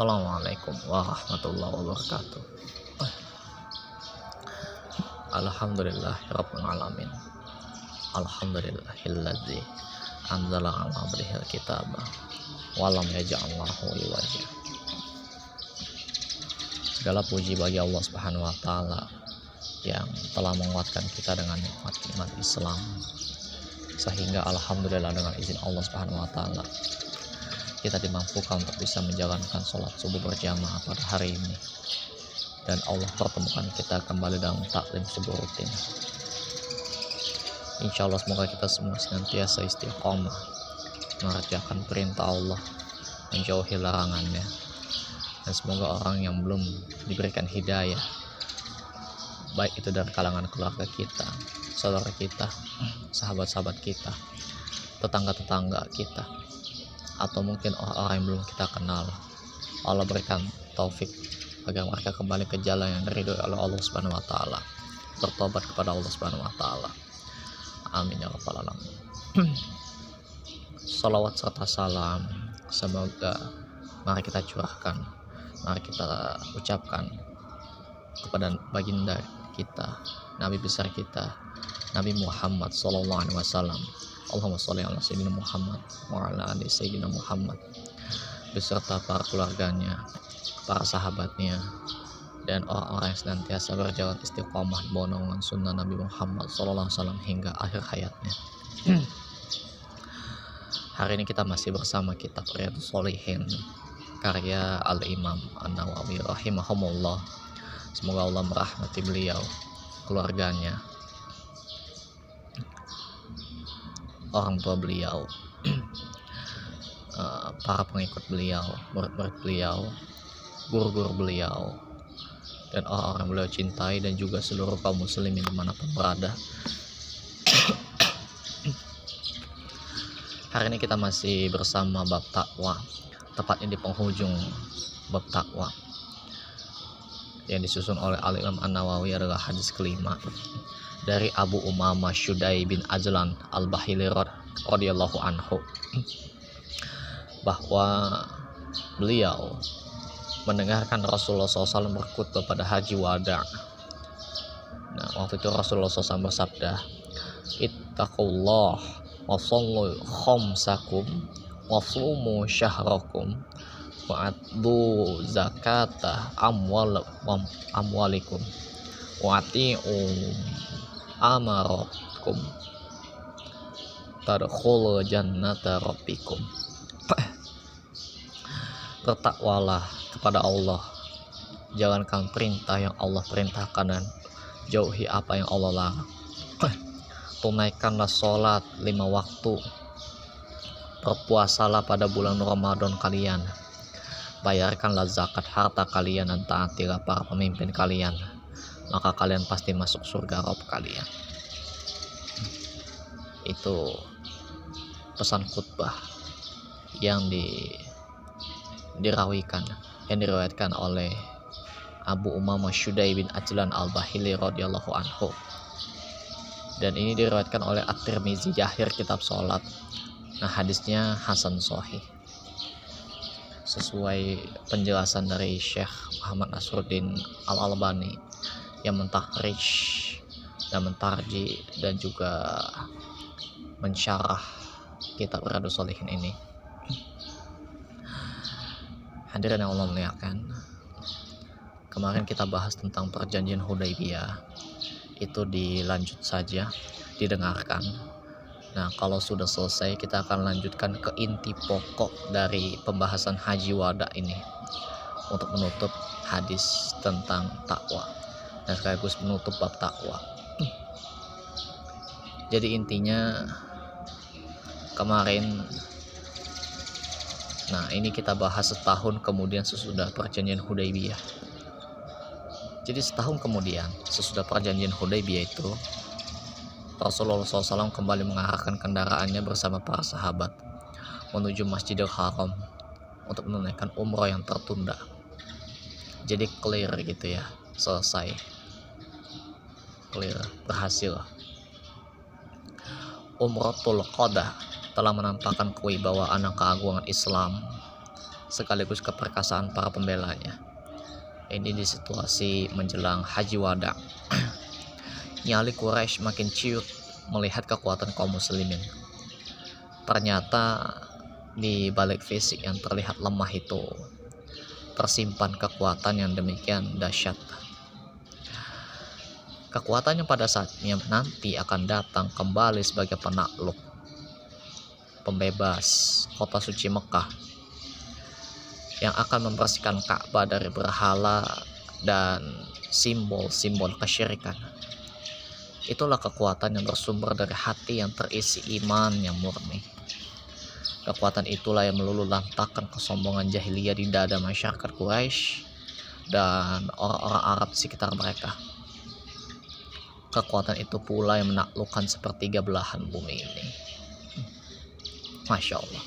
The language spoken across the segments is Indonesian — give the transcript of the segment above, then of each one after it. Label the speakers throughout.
Speaker 1: Assalamualaikum warahmatullahi wabarakatuh. Alhamdulillah Rabbil Alamin Alhamdulillahilladzi Anzala ala abdihil kitabah Walam yaja'allahu iwajah Segala puji bagi Allah subhanahu wa ta'ala Yang telah menguatkan kita dengan nikmat-nikmat Islam. Sehingga Alhamdulillah dengan izin Allah subhanahu wa ta'ala kita dimampukan untuk bisa menjalankan sholat subuh berjamaah pada hari ini. Dan Allah pertemukan kita kembali dalam taklim subuh rutin. Insya Allah semoga kita semua senantiasa istiqomah mengerjakan perintah Allah menjauhi larangannya. Dan semoga orang yang belum diberikan hidayah baik itu dari kalangan keluarga kita saudara kita sahabat-sahabat kita tetangga-tetangga kita atau mungkin orang-orang yang belum kita kenal. Allah berikan taufik agar mereka kembali ke jalan yang diridhoi oleh Allah Subhanahu wa taala. Bertobat kepada Allah Subhanahu wa taala. Amin ya rabbal alamin. Salawat serta salam semoga mari kita curahkan mari kita ucapkan kepada baginda kita Nabi besar kita Nabi Muhammad Sallallahu Alaihi Wasallam Allahumma sholli ala sayyidina Muhammad wa ala ali sayyidina Muhammad beserta para keluarganya, para sahabatnya dan orang-orang yang senantiasa berjalan istiqomah bonongan sunnah Nabi Muhammad wasallam hingga akhir hayatnya. Hari ini kita masih bersama kitab Riyadhus Shalihin karya Al-Imam An-Nawawi rahimahumullah. Semoga Allah merahmati beliau, keluarganya, orang tua beliau. Uh, para pengikut beliau murid-murid beliau guru-guru beliau dan orang-orang beliau cintai dan juga seluruh kaum muslimin di mana pun berada. Hari ini kita masih bersama bab takwa tepatnya di penghujung bab takwa yang disusun oleh Al-Imam An-Nawawi adalah hadis kelima dari Abu Umamah Syudai bin Ajlan Al-Bahili radhiyallahu anhu bahwa beliau mendengarkan Rasulullah SAW berkhutbah pada haji wada. Nah, waktu itu Rasulullah SAW bersabda, Ittaqullah wa sallu khamsakum wa sumu syahrakum wa addu zakata amwal amwalikum wa ati'u amarakum tadkhulu jannata rabbikum bertakwalah kepada Allah. Jalankan perintah yang Allah perintahkan dan jauhi apa yang Allah larang. Tunaikanlah sholat lima waktu. Berpuasalah pada bulan Ramadan kalian. Bayarkanlah zakat harta kalian dan taatilah para pemimpin kalian maka kalian pasti masuk surga Rob kalian. Itu pesan khutbah yang di dirawikan yang diriwayatkan oleh Abu Umamah Syudai bin Ajlan Al-Bahili radhiyallahu anhu. Dan ini diriwayatkan oleh At-Tirmizi di akhir kitab sholat. Nah hadisnya Hasan Sohih sesuai penjelasan dari Syekh Muhammad Nasruddin Al-Albani yang mentakhrij dan mentarji dan juga mensyarah kitab Riyadhus Shalihin ini. Hadirin yang Allah muliakan. Kemarin kita bahas tentang perjanjian Hudaybiyah. Itu dilanjut saja, didengarkan. Nah, kalau sudah selesai kita akan lanjutkan ke inti pokok dari pembahasan haji wada ini untuk menutup hadis tentang takwa dan sekaligus menutup bab takwa. Jadi intinya kemarin Nah, ini kita bahas setahun kemudian sesudah perjanjian Hudaybiyah. Jadi setahun kemudian sesudah perjanjian Hudaybiyah itu Rasulullah SAW kembali mengarahkan kendaraannya bersama para sahabat menuju Masjidil Haram untuk menunaikan umroh yang tertunda. Jadi clear gitu ya, selesai clear berhasil Umratul Qadah telah menampakkan kewibawaan dan keagungan Islam sekaligus keperkasaan para pembelanya. Ini di situasi menjelang Haji Wada. Nyali Quraisy makin ciut melihat kekuatan kaum muslimin. Ternyata di balik fisik yang terlihat lemah itu tersimpan kekuatan yang demikian dahsyat. Kekuatannya pada saatnya nanti akan datang kembali sebagai penakluk, pembebas kota suci Mekah yang akan membersihkan Ka'bah dari berhala dan simbol-simbol kesyirikan. Itulah kekuatan yang bersumber dari hati yang terisi iman yang murni. Kekuatan itulah yang melulu lantakan kesombongan jahiliyah di dada masyarakat Quraisy dan orang-orang Arab sekitar mereka. Kekuatan itu pula yang menaklukkan sepertiga belahan bumi ini. Masya Allah.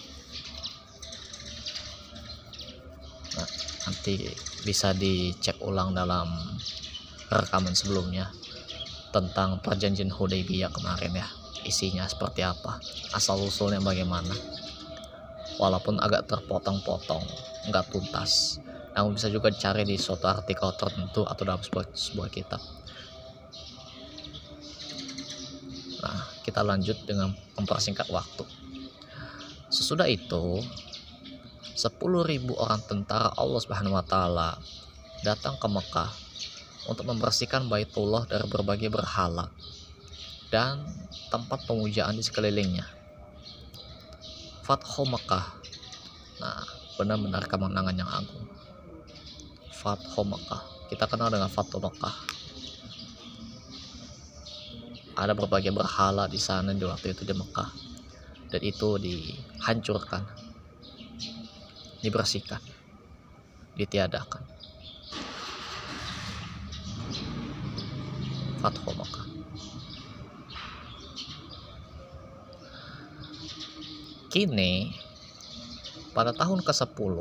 Speaker 1: Nah, nanti bisa dicek ulang dalam rekaman sebelumnya tentang perjanjian Hudaybiyah kemarin ya isinya seperti apa asal usulnya bagaimana walaupun agak terpotong-potong nggak tuntas namun bisa juga dicari di suatu artikel tertentu atau dalam sebuah, sebuah kitab kita lanjut dengan mempersingkat waktu sesudah itu 10.000 orang tentara Allah Subhanahu wa taala datang ke Mekah untuk membersihkan Baitullah dari berbagai berhala dan tempat pemujaan di sekelilingnya. Fathu Mekah. Nah, benar-benar kemenangan yang agung. Fathu Mekah. Kita kenal dengan Fathu Mekah. Ada berbagai berhala di sana di waktu itu di Mekah. Dan itu dihancurkan. Dibersihkan. Ditiadakan. Fathu Mekah. Kini, pada tahun ke-10,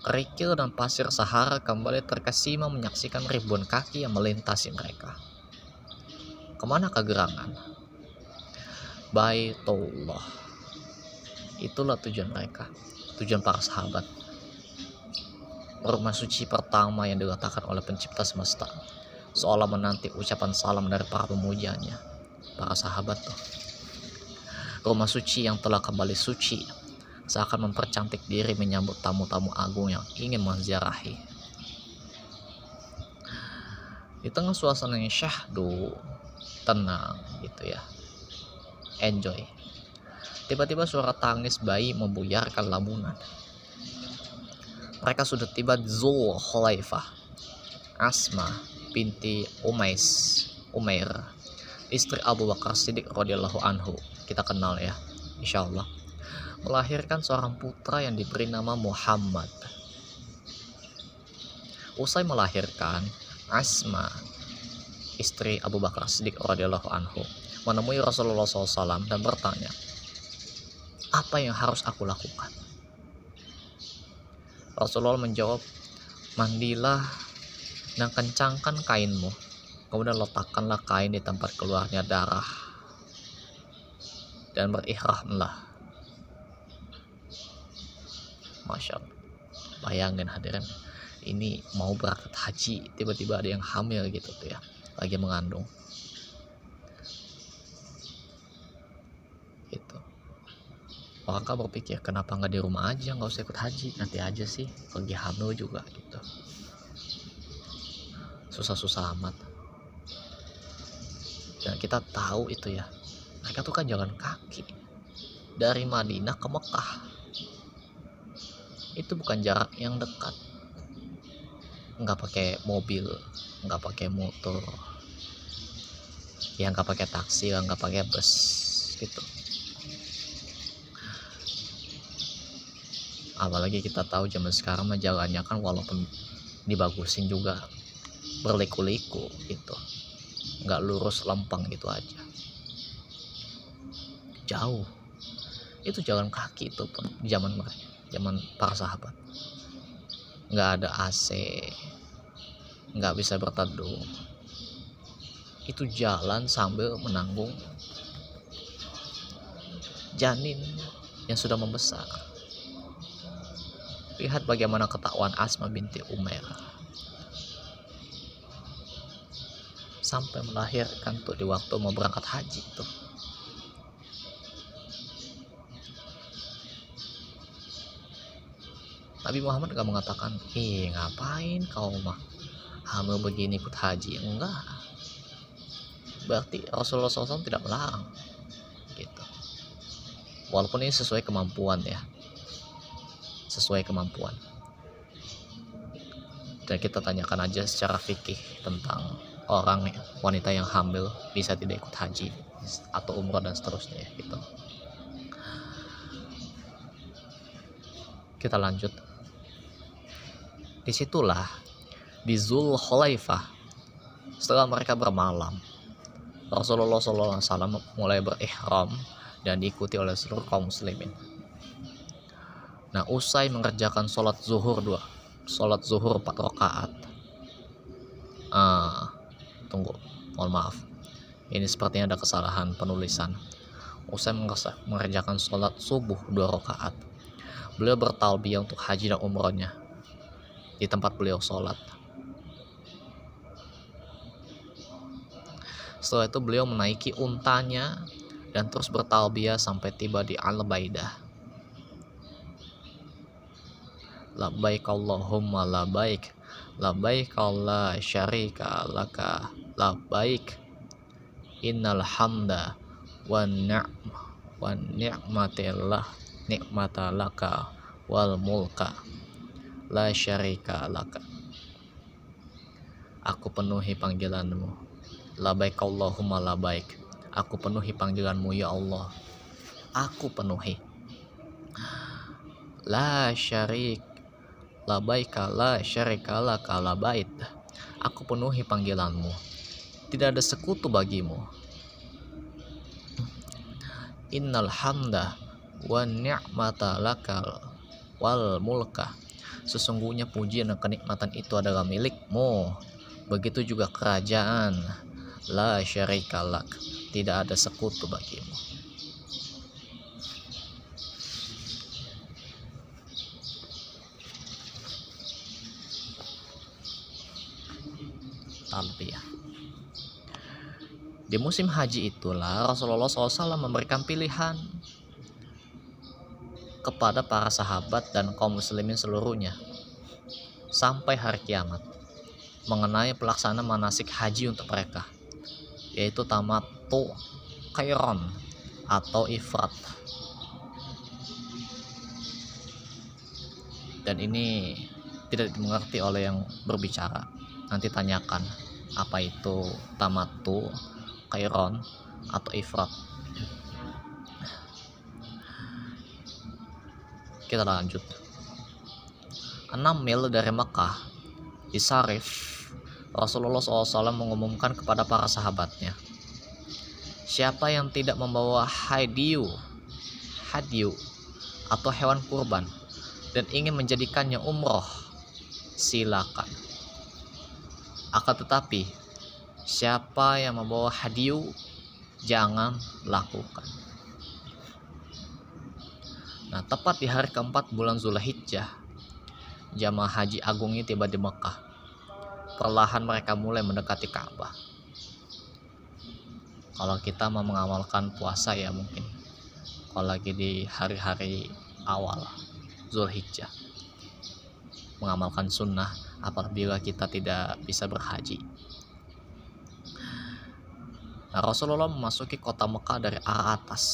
Speaker 1: kerikil dan pasir Sahara kembali terkesima menyaksikan ribuan kaki yang melintasi mereka. Ke mana kegerangan? Baitullah. Itulah tujuan mereka, tujuan para sahabat. Rumah suci pertama yang diletakkan oleh pencipta semesta, seolah menanti ucapan salam dari para pemujanya, para sahabat tuh rumah suci yang telah kembali suci seakan mempercantik diri menyambut tamu-tamu agung yang ingin menziarahi. Di tengah suasana yang syahdu, tenang gitu ya. Enjoy. Tiba-tiba suara tangis bayi membuyarkan lamunan. Mereka sudah tiba di Zul. Asma binti Umais, Umair, istri Abu Bakar Siddiq radhiyallahu anhu kita kenal ya insya Allah melahirkan seorang putra yang diberi nama Muhammad usai melahirkan Asma istri Abu Bakar Siddiq radhiyallahu anhu menemui Rasulullah SAW dan bertanya apa yang harus aku lakukan? Rasulullah menjawab mandilah dan kencangkan kainmu kemudian letakkanlah kain di tempat keluarnya darah dan berihramlah Masya Allah. Bayangin hadirin ini mau berangkat haji tiba-tiba ada yang hamil gitu tuh ya lagi mengandung. Itu maka berpikir kenapa nggak di rumah aja? Nggak usah ikut haji nanti aja sih. Lagi hamil juga gitu. Susah-susah amat. Dan kita tahu itu ya mereka tuh kan jalan kaki dari Madinah ke Mekah. Itu bukan jarak yang dekat. Nggak pakai mobil nggak pakai motor ya nggak pakai taksi nggak pakai bus gitu. Apalagi kita tahu zaman sekarang mah jalannya kan walaupun dibagusin juga berliku-liku gitu. Nggak lurus lempeng gitu aja. Jauh. Itu jalan kaki itu pun zaman mereka zaman para sahabat. Nggak ada AC nggak bisa berteduh itu jalan sambil menanggung janin yang sudah membesar. Lihat bagaimana ketakwaan Asma binti Umair. Sampai melahirkan tuh di waktu mau berangkat haji tuh. Nabi Muhammad gak mengatakan ih ngapain kau mah hamil begini ikut haji? Enggak berarti Rasulullah SAW tidak melarang gitu. Walaupun ini sesuai kemampuan ya. Sesuai kemampuan. Dan kita tanyakan aja secara fikih tentang orang wanita yang hamil bisa tidak ikut haji atau umroh dan seterusnya gitu. Kita lanjut. Di situlah di Zul Khulaifah setelah mereka bermalam Rasulullah SAW mulai berihram dan diikuti oleh seluruh kaum muslimin. Nah usai mengerjakan sholat zuhur dua sholat zuhur 4 rakaat. Ah, tunggu mohon maaf. Ini sepertinya ada kesalahan penulisan. Usai mengerjakan sholat subuh dua rakaat beliau bertalbiyah untuk haji dan umrohnya di tempat beliau sholat setelah itu beliau menaiki untanya dan terus bertalbiyah sampai tiba di Al-Baidah. Labbaik Allahumma labbaik Labbaik Allah syarika laka Labbaik Innal hamda wa ni'ma wa ni'matillah ni'mata laka wal mulka la syarika laka. Aku penuhi panggilanmu Labaik Allahumma labaik Aku penuhi panggilanmu ya Allah Aku penuhi La syarik Labaika la syarika laka labait. Aku penuhi panggilanmu. Tidak ada sekutu bagimu. Innal hamda wa ni'mata lakal wal mulka. Sesungguhnya pujian dan kenikmatan itu adalah milikmu. Begitu juga kerajaan. La syarika lak. Tidak ada sekutu bagimu. talbiyah. Di musim haji itulah Rasulullah SAW memberikan pilihan kepada para sahabat dan kaum muslimin seluruhnya sampai hari kiamat mengenai pelaksanaan manasik haji untuk mereka yaitu tamatu kairon atau ifrat. Dan ini tidak dimengerti oleh yang berbicara. Nanti tanyakan apa itu tamatu kairon atau ifrat. Kita lanjut. 6 mil dari Mekah. Di Sarif Rasulullah SAW mengumumkan kepada para sahabatnya siapa yang tidak membawa hadiu hadiu atau hewan kurban dan ingin menjadikannya umroh silakan akan tetapi, siapa yang membawa hadiu, jangan lakukan. Nah, tepat di hari keempat bulan Zulhijjah, jamaah haji agung ini tiba di Mekah. Perlahan mereka mulai mendekati Ka'bah. Kalau kita mau mengamalkan puasa ya mungkin. Kalau lagi di hari-hari awal Zulhijjah. Mengamalkan sunnah apabila kita tidak bisa berhaji. Nah, Rasulullah memasuki kota Mekah dari arah atas,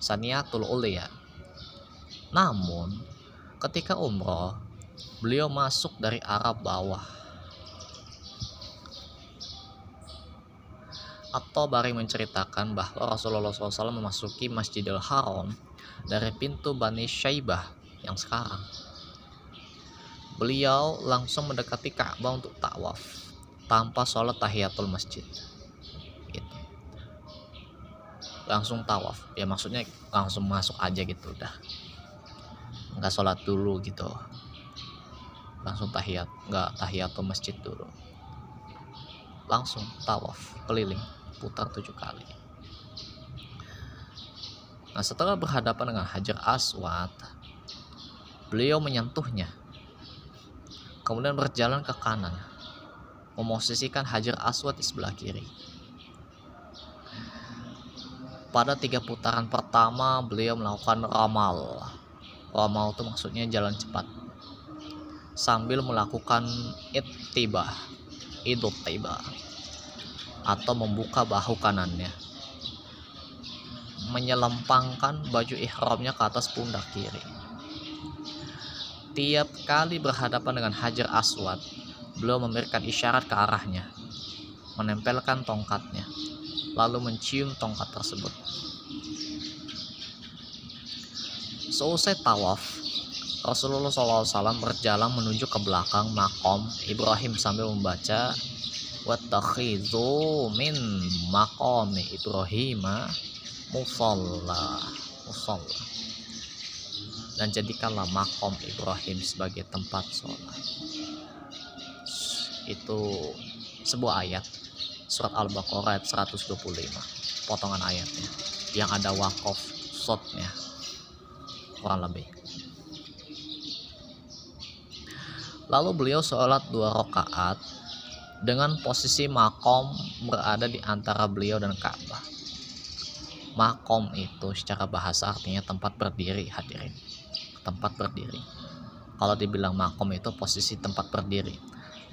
Speaker 1: Saniatul Ulia. Namun, ketika umroh, beliau masuk dari arah bawah. Atau Bari menceritakan bahwa Rasulullah SAW memasuki Masjidil Haram dari pintu Bani Syaibah yang sekarang. Beliau langsung mendekati Ka'bah untuk tawaf tanpa sholat tahiyatul masjid. Gitu. langsung tawaf ya maksudnya langsung masuk aja gitu udah. Nggak sholat dulu gitu. Langsung tahiyat nggak tahiyatul masjid dulu. Langsung tawaf keliling putar tujuh kali. Nah setelah berhadapan dengan Hajar Aswad beliau menyentuhnya. Kemudian berjalan ke kanan memosisikan Hajar Aswad di sebelah kiri. Pada tiga putaran pertama beliau melakukan ramal. Ramal itu maksudnya jalan cepat. Sambil melakukan ittibah idut tiba atau membuka bahu kanannya menyelempangkan baju ihramnya ke atas pundak kiri tiap kali berhadapan dengan Hajar Aswad, beliau memberikan isyarat ke arahnya, menempelkan tongkatnya, lalu mencium tongkat tersebut. Selesai tawaf, Rasulullah SAW berjalan menuju ke belakang makom Ibrahim sambil membaca wattakhidhu min maqami Ibrahim musalla musalla. Dan jadikanlah makom Ibrahim sebagai tempat sholat. Itu sebuah ayat surat Al-Baqarah ayat 125 potongan ayatnya yang ada wakaf shotnya kurang lebih. Lalu beliau sholat dua rakaat dengan posisi makom berada di antara beliau dan Ka'bah makom itu secara bahasa artinya tempat berdiri hadirin. Tempat berdiri. Kalau dibilang makom itu posisi tempat berdiri.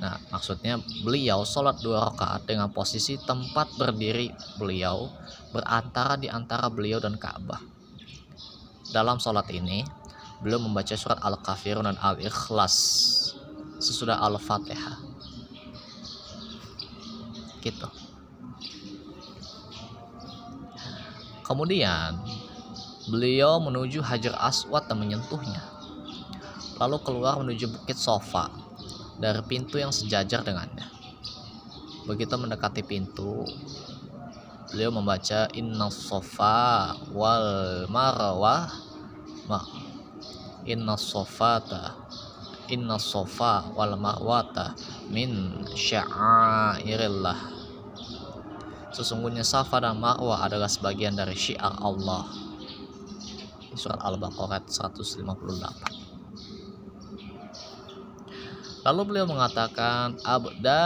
Speaker 1: Nah maksudnya beliau sholat dua rakaat dengan posisi tempat berdiri beliau berantara di antara beliau dan Ka'bah dalam sholat ini beliau membaca surat Al-Kafirun dan Al-Ikhlas sesudah Al-Fatihah gitu kemudian Beliau menuju Hajar Aswad dan menyentuhnya. Lalu keluar menuju Bukit Sofa dari pintu yang sejajar dengannya. Begitu mendekati pintu, beliau membaca Inna Sofa wal Marwah ma Inna Sofata Inna Sofa wal Marwata min sya'airillah Sesungguhnya Safa dan Marwah adalah sebagian dari syiar Allah. Surat Al-Baqarah 158 lalu beliau mengatakan abda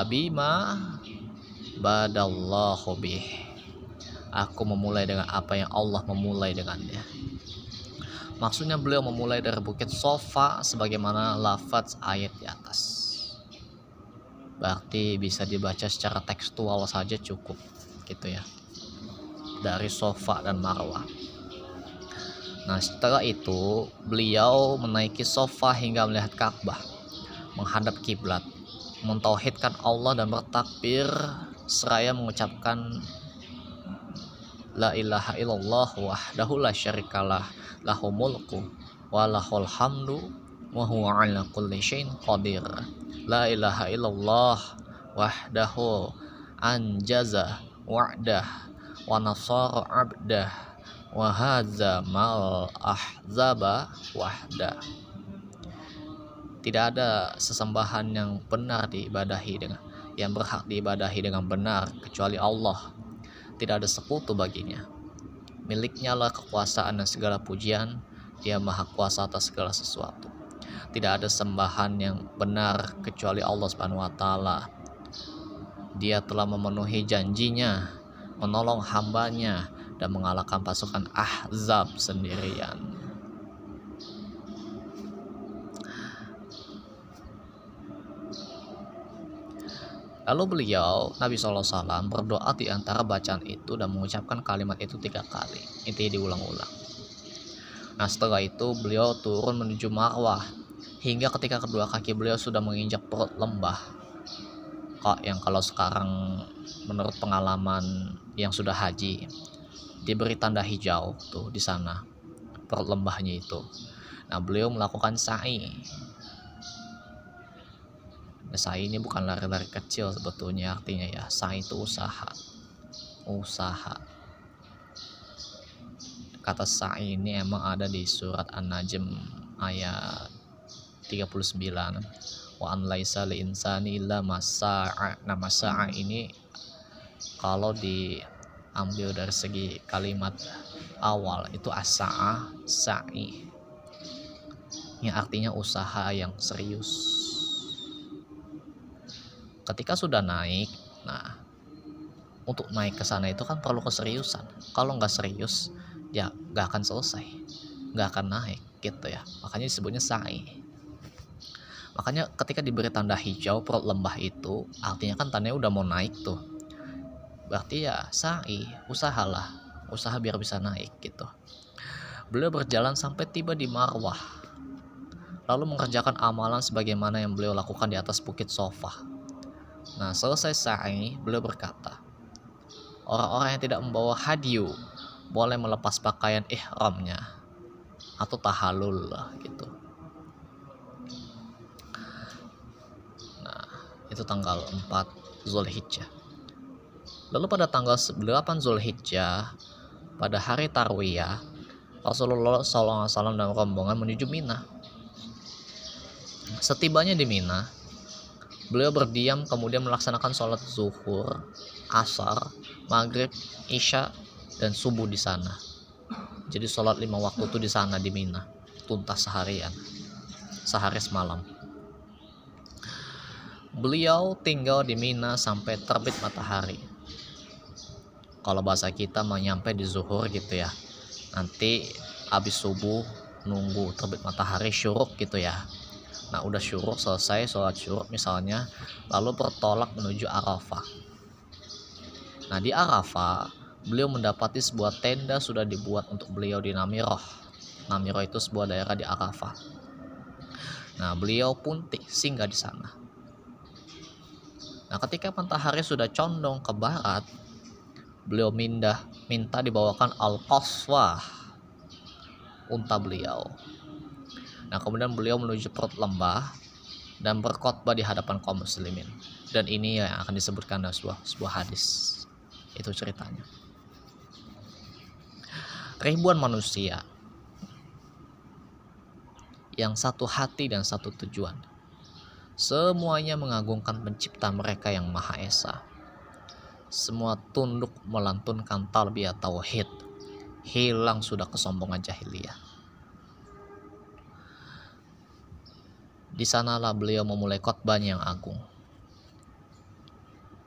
Speaker 1: abima badallahu bih. Aku memulai dengan apa yang Allah memulai dengannya. Maksudnya beliau memulai dari bukit sofa sebagaimana lafaz ayat di atas berarti bisa dibaca secara tekstual saja cukup gitu ya dari sofa dan marwah Nah, setelah itu beliau menaiki sofa hingga melihat Ka'bah, menghadap kiblat, mentauhidkan Allah dan bertakbir seraya mengucapkan La ilaha illallah wahdahu la syarikalah lahu mulku wa lahul hamdu wa huwa ala kulli syai'in qadir. La ilaha illallah wahdahu anjaza wa'dah wa nasara abdah wahadza mal ahzaba wahda tidak ada sesembahan yang benar diibadahi dengan yang berhak diibadahi dengan benar kecuali Allah. Tidak ada sekutu baginya. Miliknya lah kekuasaan dan segala pujian. Dia maha kuasa atas segala sesuatu tidak ada sembahan yang benar kecuali Allah Subhanahu wa taala dia telah memenuhi janjinya menolong hambanya dan mengalahkan pasukan Ahzab sendirian. Lalu beliau, Nabi SAW, berdoa di antara bacaan itu dan mengucapkan kalimat itu tiga kali. Itu diulang-ulang. Nah setelah itu beliau turun menuju Marwah hingga ketika kedua kaki beliau sudah menginjak perut lembah. Kok yang kalau sekarang menurut pengalaman yang sudah haji diberi tanda hijau tuh di sana perut lembahnya itu. Nah beliau melakukan sa'i. Nah, sa'i ini bukan lari-lari kecil sebetulnya artinya ya. Sa'i itu usaha. Usaha. Kata sa'i ini emang ada di surat An-Najm ayat 39 wa an laisa li insani illa masa'a. Nah masa'a ini kalau di ambil dari segi kalimat awal itu asa sa'i. Yang artinya usaha yang serius. Ketika sudah naik nah untuk naik ke sana itu kan perlu keseriusan. Kalau nggak serius ya nggak akan selesai nggak akan naik gitu ya. Makanya disebutnya sa'i makanya ketika diberi tanda hijau perut lembah itu artinya kan tandanya udah mau naik tuh. Berarti ya sa'i usahalah usaha biar bisa naik gitu. Beliau berjalan sampai tiba di Marwah lalu mengerjakan amalan sebagaimana yang beliau lakukan di atas bukit sofa nah selesai sa'i beliau berkata orang-orang yang tidak membawa hadiu boleh melepas pakaian ihramnya atau tahalul gitu itu tanggal 4 Zulhijjah. Lalu pada tanggal 8 Zulhijjah, pada hari Tarwiyah, Rasulullah SAW dan rombongan menuju Mina. Setibanya di Mina, beliau berdiam kemudian melaksanakan sholat zuhur, asar, maghrib, isya, dan subuh di sana. Jadi sholat lima waktu itu di sana di Mina, tuntas seharian, sehari semalam. Beliau tinggal di Mina sampai terbit matahari. Kalau bahasa kita mau nyampe di zuhur gitu ya. Nanti habis subuh nunggu terbit matahari syuruk gitu ya. Nah udah syuruk selesai sholat syuruk misalnya lalu bertolak menuju Arafah. Nah di Arafah beliau mendapati sebuah tenda sudah dibuat untuk beliau di Namiroh. Namiroh itu sebuah daerah di Arafah. Nah beliau pun singgah di sana. Nah, ketika matahari sudah condong ke barat, beliau mindah minta dibawakan al-qaswah unta beliau. Nah, kemudian beliau menuju perut lembah dan berkhotbah di hadapan kaum muslimin. Dan ini yang akan disebutkan dalam sebuah, sebuah hadis. Itu ceritanya. Ribuan manusia yang satu hati dan satu tujuan Semuanya mengagungkan pencipta mereka yang Maha Esa. Semua tunduk melantunkan talbiyah tauhid. Hilang sudah kesombongan jahiliyah. Di sanalah beliau memulai khotbahnya yang agung.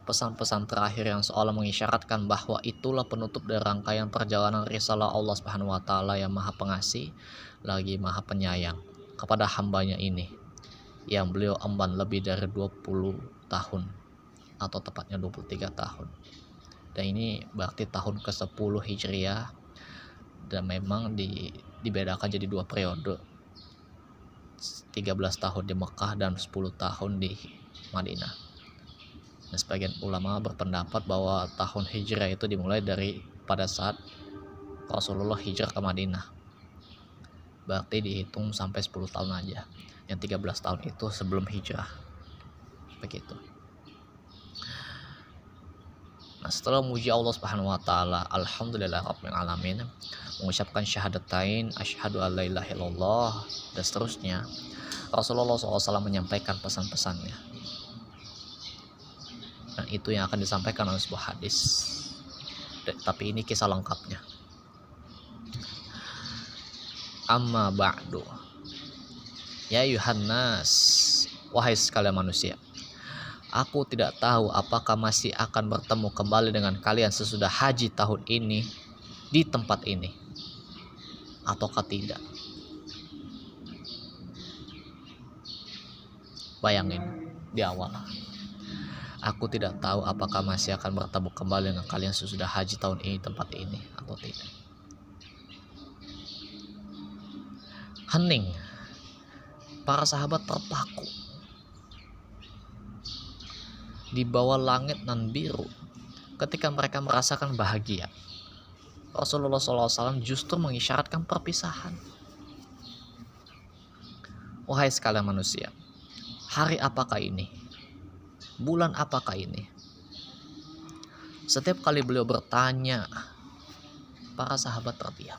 Speaker 1: Pesan-pesan terakhir yang seolah mengisyaratkan bahwa itulah penutup dari rangkaian perjalanan risalah Allah Subhanahu wa taala yang Maha Pengasih lagi Maha Penyayang kepada hambanya ini yang beliau emban lebih dari 20 tahun atau tepatnya 23 tahun. Dan ini berarti tahun ke-10 Hijriah dan memang di, dibedakan jadi dua periode. 13 tahun di Mekah dan 10 tahun di Madinah. Dan sebagian ulama berpendapat bahwa tahun hijrah itu dimulai dari pada saat Rasulullah hijrah ke Madinah. Berarti dihitung sampai 10 tahun aja yang 13 tahun itu sebelum hijrah begitu Nah, setelah muji Allah Subhanahu wa taala, alhamdulillah rabbil alamin, mengucapkan syahadatain asyhadu alla ilaha illallah dan seterusnya, Rasulullah SAW menyampaikan pesan-pesannya. Dan itu yang akan disampaikan oleh sebuah hadis. Tapi ini kisah lengkapnya. Amma ba'du. Ya Yohanes, wahai sekalian manusia, aku tidak tahu apakah masih akan bertemu kembali dengan kalian sesudah haji tahun ini di tempat ini, ataukah tidak. Bayangin di awal. Aku tidak tahu apakah masih akan bertemu kembali dengan kalian sesudah haji tahun ini tempat ini atau tidak. Hening para sahabat terpaku di bawah langit nan biru ketika mereka merasakan bahagia. Rasulullah SAW justru mengisyaratkan perpisahan. Wahai sekalian manusia, hari apakah ini? Bulan apakah ini? Setiap kali beliau bertanya, para sahabat terdiam.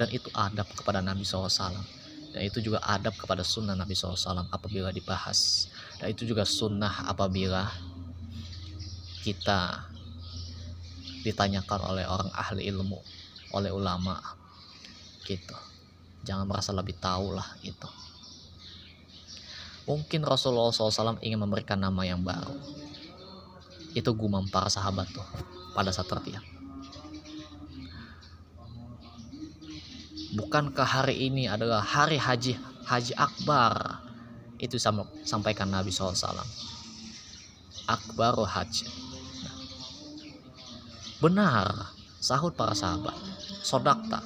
Speaker 1: Dan itu adab kepada Nabi SAW dan itu juga adab kepada sunnah Nabi SAW apabila dibahas. Dan itu juga sunnah apabila kita ditanyakan oleh orang ahli ilmu oleh ulama gitu. Jangan merasa lebih tahu lah itu mungkin Rasulullah SAW ingin memberikan nama yang baru. Itu gumam para sahabat tuh pada saat tertiap bukankah hari ini adalah hari haji haji akbar? Itu sama, sampaikan Nabi SAW akbaru haji. Benar sahut para sahabat. Sodakta.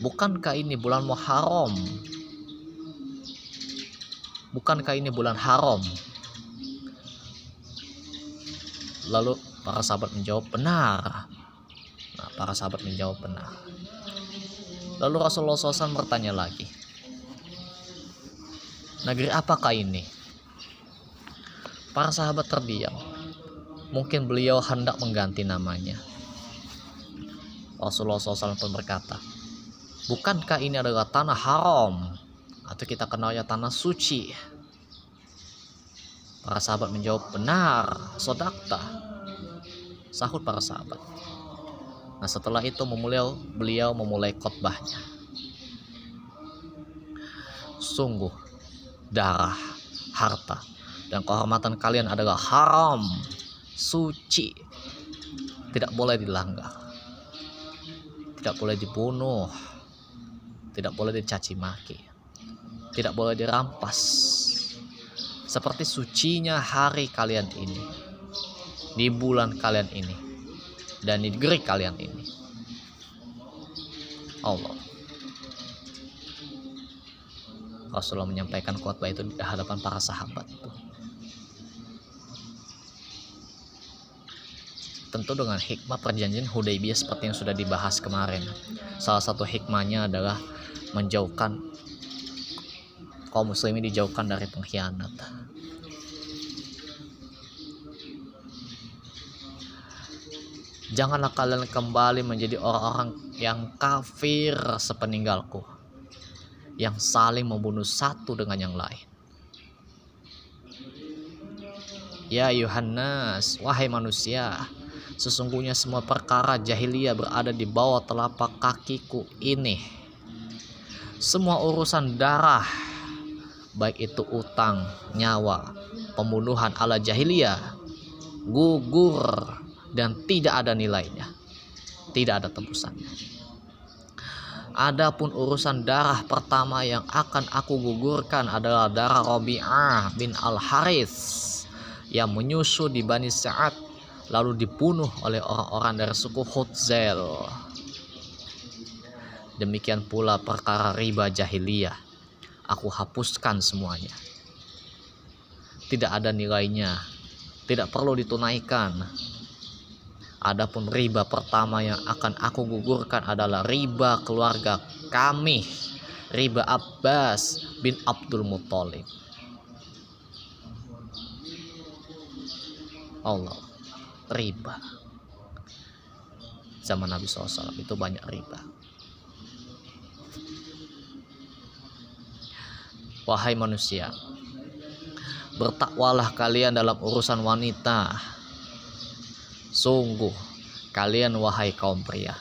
Speaker 1: Bukankah ini bulan Muharram? Bukankah ini bulan haram? Lalu para sahabat menjawab benar. Nah, para sahabat menjawab benar lalu Rasulullah SAW bertanya lagi negeri apakah ini? Para sahabat terdiam. Mungkin beliau hendak mengganti namanya. Rasulullah SAW pun berkata bukankah ini adalah tanah haram atau kita kenalnya tanah suci? Para sahabat menjawab benar sodakta. Sahut para sahabat nah setelah itu memulai beliau memulai khotbahnya. Sungguh darah harta dan kehormatan kalian adalah haram suci tidak boleh dilanggar tidak boleh dibunuh tidak boleh dicaci maki tidak boleh dirampas. Seperti sucinya hari kalian ini di bulan kalian ini dan negeri kalian ini. Allah. Rasulullah menyampaikan khotbah itu di hadapan para sahabat tentu dengan hikmah perjanjian Hudaybiyah seperti yang sudah dibahas kemarin. Salah satu hikmahnya adalah menjauhkan kaum muslimin dijauhkan dari pengkhianat. Janganlah kalian kembali menjadi orang-orang yang kafir sepeninggalku, yang saling membunuh satu dengan yang lain. Ya Yohanes, wahai manusia, sesungguhnya semua perkara jahiliyah berada di bawah telapak kakiku ini. Semua urusan darah, baik itu utang, nyawa, pembunuhan ala jahiliyah, gugur dan tidak ada nilainya. Tidak ada tembusannya. Adapun urusan darah pertama yang akan aku gugurkan adalah darah Rabi'ah bin Al-Harith yang menyusu di Bani Sa'ad lalu dibunuh oleh orang-orang dari suku Hutzel. Demikian pula perkara riba jahiliyah aku hapuskan semuanya. Tidak ada nilainya, tidak perlu ditunaikan. Adapun riba pertama yang akan aku gugurkan adalah riba keluarga kami, riba Abbas bin Abdul Muthalib. Allah, riba. Zaman Nabi SAW itu banyak riba. Wahai manusia, bertakwalah kalian dalam urusan wanita. Sungguh, kalian wahai kaum pria,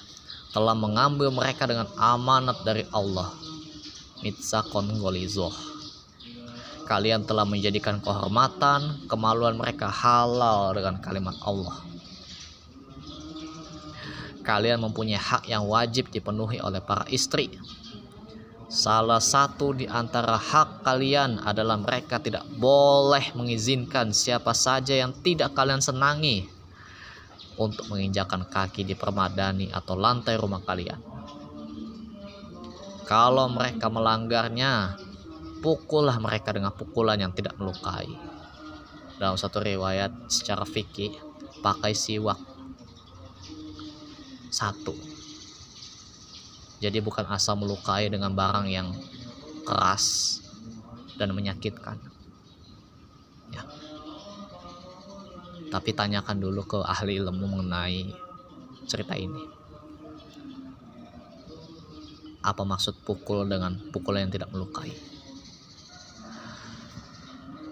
Speaker 1: telah mengambil mereka dengan amanat dari Allah. Mitsakon golizoh. Kalian telah menjadikan kehormatan, kemaluan mereka halal dengan kalimat Allah. Kalian mempunyai hak yang wajib dipenuhi oleh para istri Salah satu di antara hak kalian adalah mereka tidak boleh mengizinkan siapa saja yang tidak kalian senangi untuk menginjakan kaki di permadani atau lantai rumah kalian. Kalau mereka melanggarnya, pukullah mereka dengan pukulan yang tidak melukai. Dalam satu riwayat secara fikih, pakai siwak satu jadi bukan asal melukai dengan barang yang keras dan menyakitkan. Tapi tanyakan dulu ke ahli ilmu mengenai cerita ini. Apa maksud pukul dengan pukul yang tidak melukai?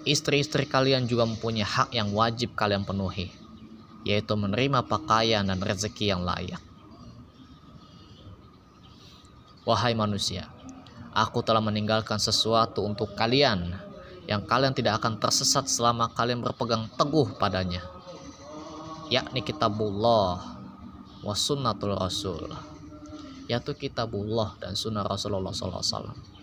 Speaker 1: Istri-istri kalian juga mempunyai hak yang wajib kalian penuhi, yaitu menerima pakaian dan rezeki yang layak Wahai manusia, aku telah meninggalkan sesuatu untuk kalian yang kalian tidak akan tersesat selama kalian berpegang teguh padanya. Yakni kitabullah wa sunnatul rasul. Yaitu kitabullah dan sunnah Rasulullah SAW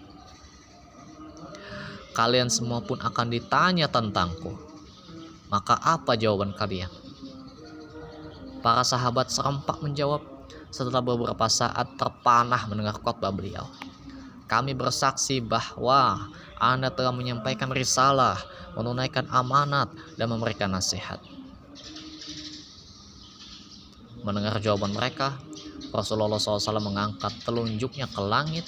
Speaker 1: kalian semua pun akan ditanya tentangku. Maka apa jawaban kalian? Para sahabat serempak menjawab setelah beberapa saat terpanah mendengar khotbah beliau kami bersaksi bahwa anda telah menyampaikan risalah, menunaikan amanat, dan memberikan nasihat. Mendengar jawaban mereka, Rasulullah SAW mengangkat telunjuknya ke langit,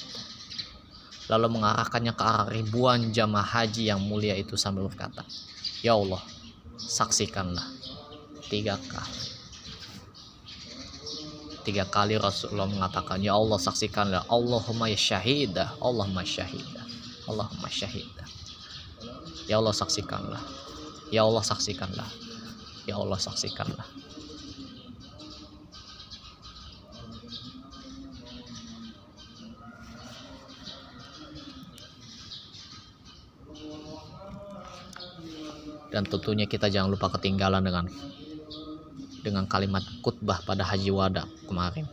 Speaker 1: lalu mengarahkannya ke arah ribuan jamaah haji yang mulia itu sambil berkata, Ya Allah, saksikanlah tiga kali. Tiga kali Rasulullah mengatakan, Ya Allah saksikanlah, Allahumma ya syahidah, Allahumma syahidah. Allahumma syahidah. Ya Allah saksikanlah. Ya Allah saksikanlah. Ya Allah saksikanlah. Dan tentunya kita jangan lupa ketinggalan dengan dengan kalimat khutbah pada Haji Wada kemarin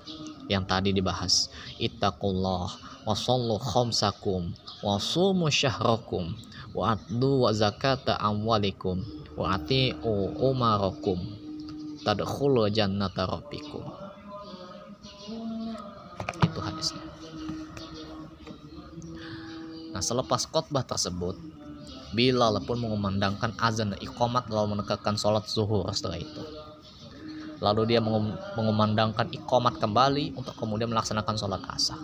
Speaker 1: yang tadi dibahas. Ittaqullah wa sallu khamsakum wa sumu syahrakum wa addu wa zakata amwalikum wa ati'u umarakum tadkhulu jannata rabbikum. Itu hadisnya. Nah selepas khotbah tersebut Bilal pun mengumandangkan azan dan iqamat lalu menegakkan sholat zuhur setelah itu lalu dia mengumandangkan iqamat kembali untuk kemudian melaksanakan sholat asar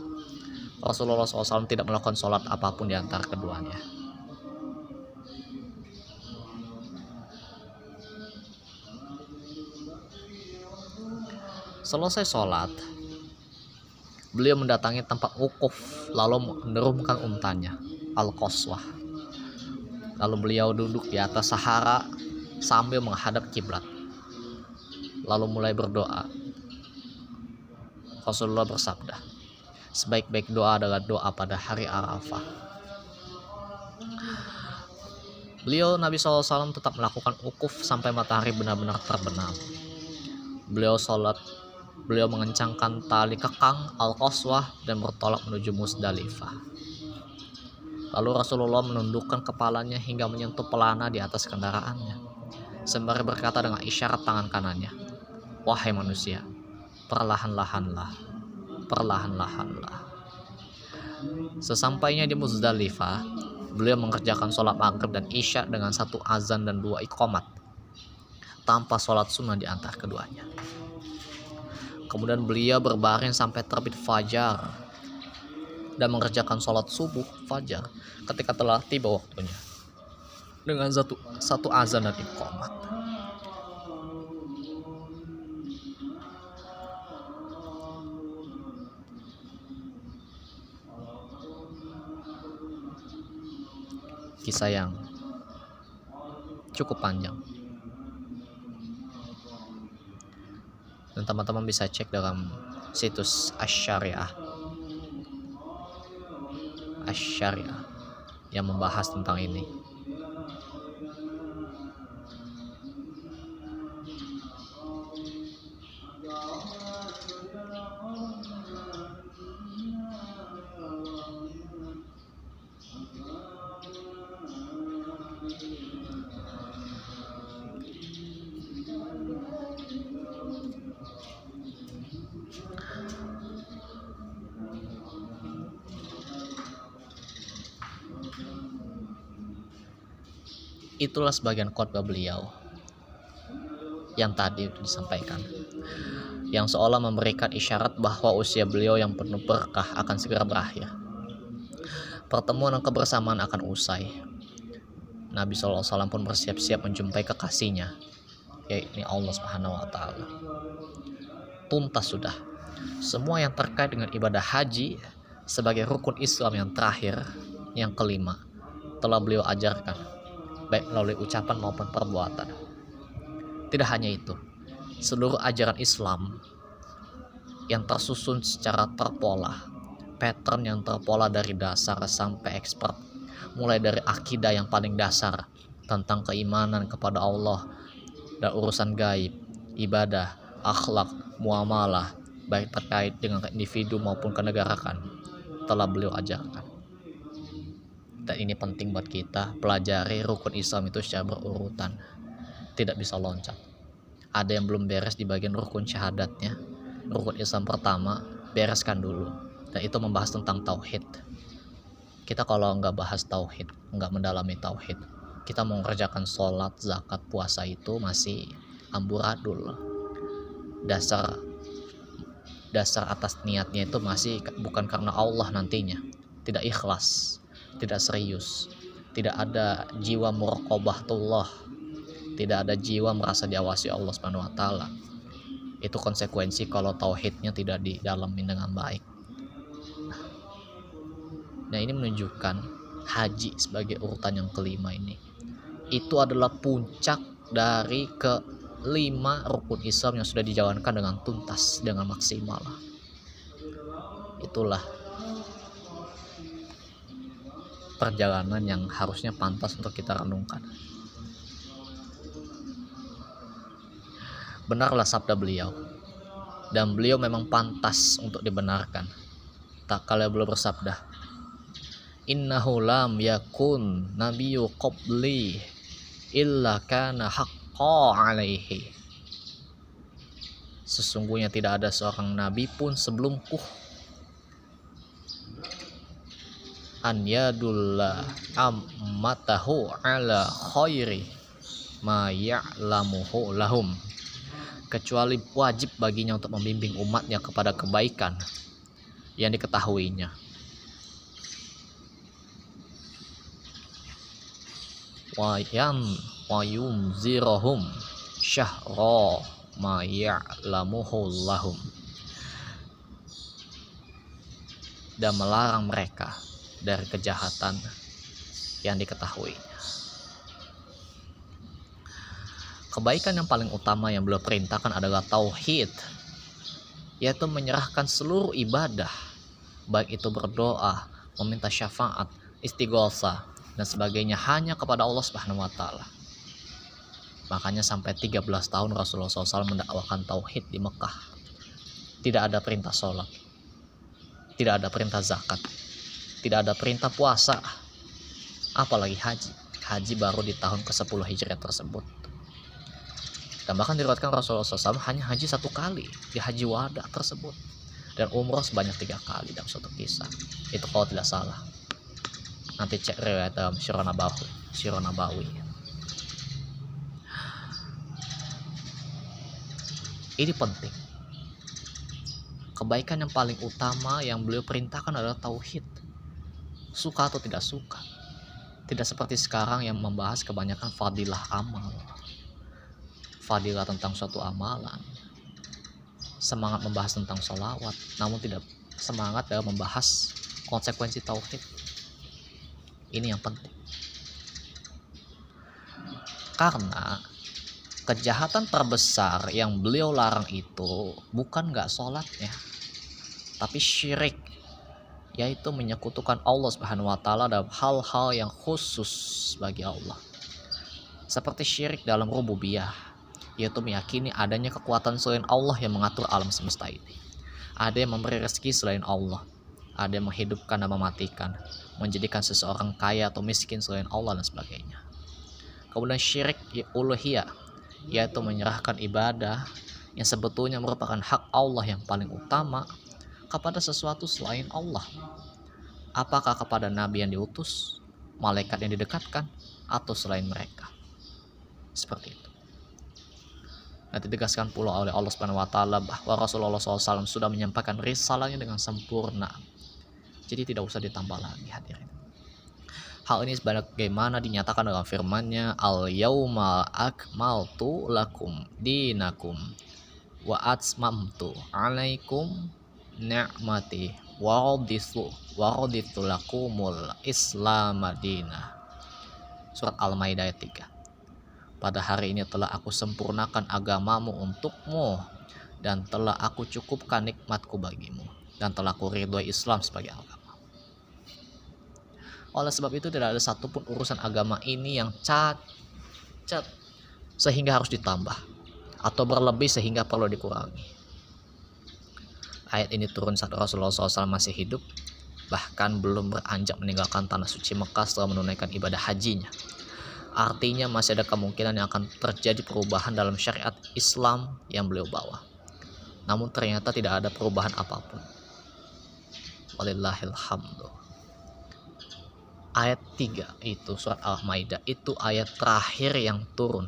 Speaker 1: Rasulullah SAW tidak melakukan sholat apa pun di antara keduanya. Selesai sholat, beliau mendatangi tempat wukuf lalu menurunkan untanya, Al-Qaswah. Lalu beliau duduk di atas Sahara sambil menghadap kiblat. Lalu mulai berdoa. Rasulullah bersabda, sebaik-baik doa adalah doa pada hari Arafah. Beliau Nabi SAW tetap melakukan ukuf sampai matahari benar-benar terbenam. Beliau sholat, beliau mengencangkan tali kekang Al-Qaswah dan bertolak menuju Musdalifah. Lalu Rasulullah menundukkan kepalanya hingga menyentuh pelana di atas kendaraannya. Sembari berkata dengan isyarat tangan kanannya, Wahai manusia, perlahan-lahanlah perlahan-lahanlah. Sesampainya di Muzdalifah, beliau mengerjakan sholat maghrib dan isya dengan satu azan dan dua ikomat, tanpa sholat sunnah di antara keduanya. Kemudian beliau berbaring sampai terbit fajar dan mengerjakan sholat subuh fajar ketika telah tiba waktunya dengan satu satu azan dan ikomat. Kisah yang cukup panjang. Dan teman-teman bisa cek dalam situs Asyariah. Asyariah yang membahas tentang ini itulah sebagian khotbah beliau yang tadi disampaikan yang seolah memberikan isyarat bahwa usia beliau yang penuh berkah akan segera berakhir. Pertemuan dan kebersamaan akan usai. Nabi SAW pun bersiap-siap menjumpai kekasihnya, yaitu Allah Subhanahu wa Ta'ala. Tuntas sudah semua yang terkait dengan ibadah haji sebagai rukun Islam yang terakhir, yang kelima, telah beliau ajarkan baik melalui ucapan maupun perbuatan. Tidak hanya itu, seluruh ajaran Islam yang tersusun secara terpola pattern yang terpola dari dasar sampai expert mulai dari akidah yang paling dasar tentang keimanan kepada Allah dan urusan gaib ibadah akhlak muamalah baik terkait dengan individu maupun kenegaraan telah beliau ajarkan dan ini penting buat kita pelajari rukun Islam itu secara berurutan. Tidak bisa loncat. Ada yang belum beres di bagian rukun syahadatnya. Rukun Islam pertama bereskan dulu. Dan itu membahas tentang tauhid. Kita kalau nggak bahas tauhid nggak mendalami tauhid kita mengerjakan sholat zakat puasa itu masih amburadul. Dasar dasar atas niatnya itu masih bukan karena Allah nantinya. Tidak ikhlas tidak serius. Tidak ada jiwa muraqabatullah tidak ada jiwa merasa diawasi Allah Subhanahu wa taala. Itu konsekuensi kalau tauhidnya tidak didalami dengan baik. Nah ini menunjukkan haji sebagai urutan yang kelima ini. Itu adalah puncak dari kelima rukun Islam yang sudah dijalankan dengan tuntas dengan maksimal itulah perjalanan yang harusnya pantas untuk kita renungkan. Benarlah sabda beliau dan beliau memang pantas untuk dibenarkan. Tak kala beliau bersabda innahu lam yakun nabiyyu qabli illa kana haqqa alaihi. Sesungguhnya tidak ada seorang nabi pun sebelumku an yadulla ammatahu ala khairi ma ya'lamuhu lahum. Kecuali wajib baginya untuk membimbing umatnya kepada kebaikan yang diketahuinya. Wayam wayum zirohum syahro ma ya'lamuhu lahum. Dan melarang mereka dari kejahatan yang diketahuinya. Kebaikan yang paling utama yang beliau perintahkan adalah tauhid, yaitu menyerahkan seluruh ibadah, baik itu berdoa, meminta syafaat, istighosa, dan sebagainya hanya kepada Allah Subhanahu wa taala. Makanya sampai 13 tahun Rasulullah SAW mendakwakan tauhid di Mekah. Tidak ada perintah sholat, tidak ada perintah zakat, tidak ada perintah puasa, apalagi haji. Haji baru di tahun ke-10 Hijriah tersebut. Dan bahkan diriwayatkan Rasulullah SAW hanya haji satu kali di haji wada tersebut. Dan umroh sebanyak tiga kali dalam suatu kisah. Itu kalau tidak salah. Nanti cek riwayat dalam Syirah Nabawi Syirah Nabawi. Ini penting. Kebaikan yang paling utama yang beliau perintahkan adalah tauhid suka atau tidak suka. Tidak seperti sekarang yang membahas kebanyakan fadilah amal. Fadilah tentang suatu amalan. Semangat membahas tentang sholawat namun tidak semangat dalam membahas konsekuensi tauhid. Ini yang penting. Karena kejahatan terbesar yang beliau larang itu bukan nggak sholatnya tapi syirik yaitu menyekutukan Allah Subhanahu wa taala dalam hal-hal yang khusus bagi Allah seperti syirik dalam rububiyah yaitu meyakini adanya kekuatan selain Allah yang mengatur alam semesta ini. Ada yang memberi rezeki selain Allah, ada yang menghidupkan dan mematikan, menjadikan seseorang kaya atau miskin selain Allah dan sebagainya. Kemudian syirik uluhiyah, yaitu menyerahkan ibadah yang sebetulnya merupakan hak Allah yang paling utama kepada sesuatu selain Allah. Apakah kepada nabi yang diutus, malaikat yang didekatkan, atau selain mereka? Seperti itu. Nah, ditegaskan pula oleh Allah Subhanahu wa taala bahwa Rasulullah SAW sudah menyampaikan risalahnya dengan sempurna. Jadi tidak usah ditambah lagi hadirin. Hal ini sebagaimana dinyatakan dalam firman-Nya, "Al-yauma akmaltu lakum dinakum wa atmamtu 'alaikum ni'mati wa raditu wa raditu lakumul Islam madinah." Surat Al-Maidah ayat 3 pada hari ini telah aku sempurnakan agamamu untukmu dan telah aku cukupkan nikmatku bagimu. dan telah kuridhoi Islam sebagai agama. Oleh sebab itu tidak ada satupun urusan agama ini yang cacat sehingga harus ditambah atau berlebih sehingga perlu dikurangi. Ayat ini turun saat Rasulullah SAW masih hidup, bahkan belum beranjak meninggalkan tanah suci Mekah setelah menunaikan ibadah hajinya. Artinya masih ada kemungkinan yang akan terjadi perubahan dalam syariat Islam yang beliau bawa. Namun ternyata tidak ada perubahan apa pun. Walillahilhamdu. Ayat 3 itu surat Al-Maidah itu ayat terakhir yang turun.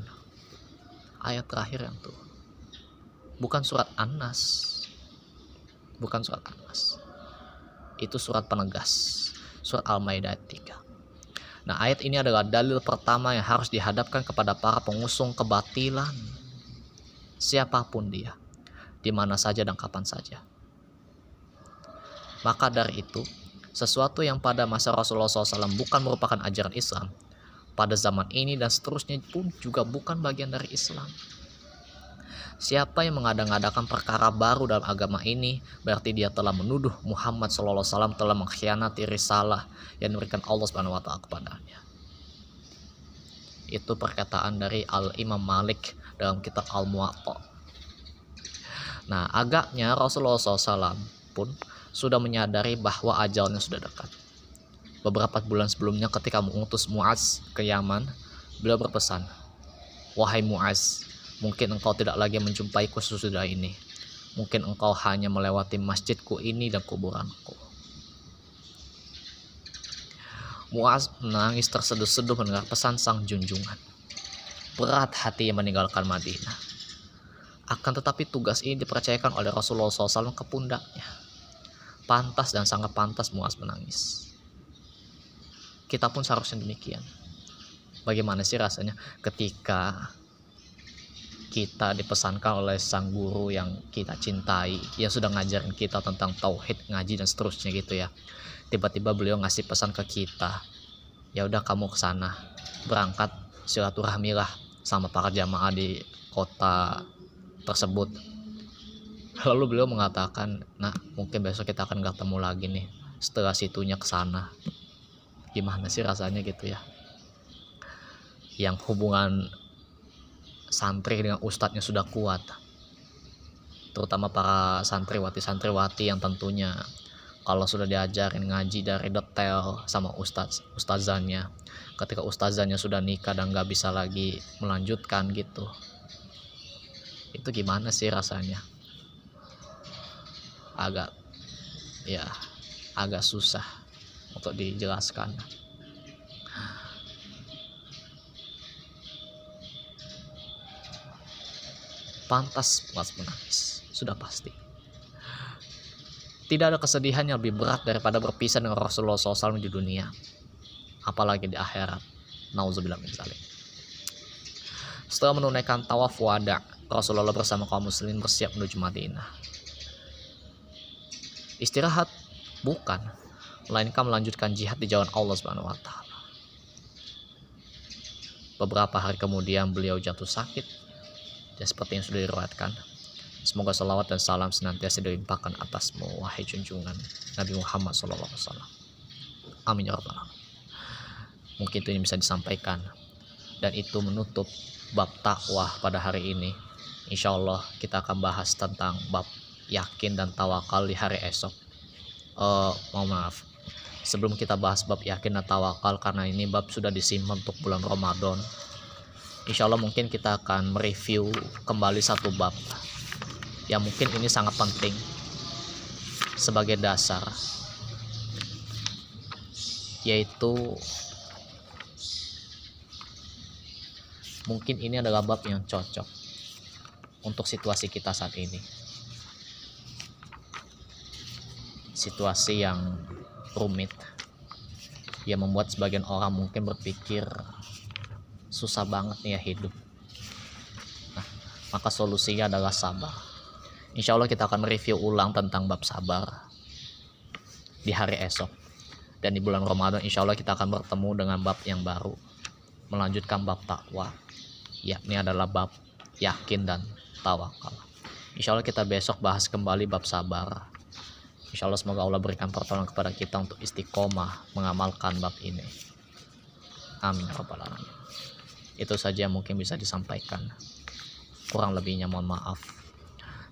Speaker 1: Ayat terakhir yang turun. Bukan surat An-Nas. Bukan surat An-Nas. Itu surat penegas. Surat Al-Maidah ayat 3. Nah, ayat ini adalah dalil pertama yang harus dihadapkan kepada para pengusung kebatilan. Siapa pun dia, di mana saja dan kapan saja. Maka dari itu, sesuatu yang pada masa Rasulullah SAW bukan merupakan ajaran Islam, pada zaman ini dan seterusnya pun juga bukan bagian dari Islam. Siapa yang mengada-ngadakan perkara baru dalam agama ini, berarti dia telah menuduh Muhammad SAW telah mengkhianati risalah yang diberikan Allah Subhanahu wa taala kepadanya. Itu perkataan dari Al-Imam Malik dalam kitab Al-Muwatta. Nah, agaknya Rasulullah SAW pun sudah menyadari bahwa ajalnya sudah dekat. Beberapa bulan sebelumnya ketika mengutus Muaz ke Yaman, beliau berpesan, "Wahai Muaz, Mungkin engkau tidak lagi menjumpaiku sesudah ini. Mungkin engkau hanya melewati masjidku ini dan kuburanku. Muaz menangis terseduh-seduh mendengar pesan sang junjungan. Berat hati yang meninggalkan Madinah. Akan tetapi tugas ini dipercayakan oleh Rasulullah SAW ke pundaknya. Pantas dan sangat pantas Muaz menangis. Kita pun seharusnya demikian. Bagaimana sih rasanya ketika kita dipesankan oleh sang guru yang kita cintai yang sudah ngajarin kita tentang tauhid ngaji dan seterusnya gitu ya. Tiba-tiba beliau ngasih pesan ke kita ya udah kamu ke sana berangkat silaturahmilah sama para jamaah di kota tersebut. Lalu beliau mengatakan nah mungkin besok kita akan ketemu lagi nih setelah situnya ke sana. Gimana sih rasanya gitu ya? Yang hubungan santri dengan ustadznya sudah kuat. Terutama para santriwati-santriwati yang tentunya kalau sudah diajarin ngaji dari detail sama ustadz ustazannya ketika ustazannya sudah nikah dan nggak bisa lagi melanjutkan gitu. Itu gimana sih rasanya? Agak ya agak susah untuk dijelaskan pantas Muaz menangis. Sudah pasti. Tidak ada kesedihan yang lebih berat daripada berpisah dengan Rasulullah SAW di dunia. Apalagi di akhirat. Nauzubillah min. Setelah menunaikan tawaf wada, Rasulullah bersama kaum muslimin bersiap menuju Madinah. Istirahat bukan, melainkan melanjutkan jihad di jalan Allah Subhanahu wa. Beberapa hari kemudian beliau jatuh sakit ya seperti yang sudah diriwayatkan semoga salawat dan salam senantiasa dilimpahkan atasmu wahai junjungan Nabi Muhammad SAW amin ya rabbal mungkin itu yang bisa disampaikan. Dan itu menutup bab takwah pada hari ini. Insya Allah kita akan bahas tentang bab yakin dan tawakal di hari esok. Uh, mohon maaf. Sebelum kita bahas bab yakin dan tawakal karena ini bab sudah disimpan untuk bulan Ramadan insya Allah mungkin kita akan mereview kembali satu bab. Yang mungkin ini sangat penting sebagai dasar yaitu mungkin ini adalah bab yang cocok untuk situasi kita saat ini. Situasi yang rumit. Yang membuat sebagian orang mungkin berpikir susah banget nih ya hidup. Nah maka solusinya adalah sabar. Insya Allah kita akan mereview ulang tentang bab sabar di hari esok. Dan di bulan Ramadan insya Allah kita akan bertemu dengan bab yang baru. Melanjutkan bab takwa. Yakni adalah bab yakin dan tawakal. Insya Allah kita besok bahas kembali bab sabar. Insya Allah semoga Allah berikan pertolongan kepada kita untuk istiqomah mengamalkan bab ini. Amin ya rabbal. Itu saja yang mungkin bisa disampaikan. Kurang lebihnya mohon maaf.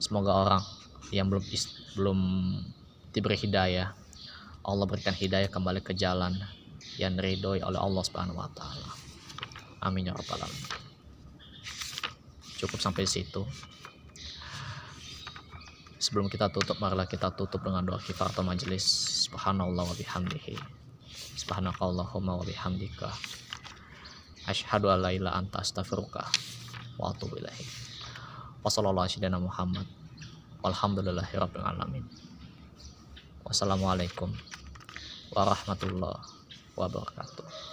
Speaker 1: Semoga orang yang belum belum diberi hidayah Allah berikan hidayah kembali ke jalan yang ridhoi oleh Allah Subhanahu wa taala. Amin ya rabbal alamin. Cukup sampai situ sebelum kita tutup marilah kita tutup dengan doa kifaratul majelis subhanallah wa bihamdihi subhanakallahumma wa bihamdika asyhadu an la ilaha anta astaghfiruka wa atubu ilaik. Wa sallallahu alaihi Muhammad. Walhamdulillahi rabbil alamin. Wassalamualaikum warahmatullahi wabarakatuh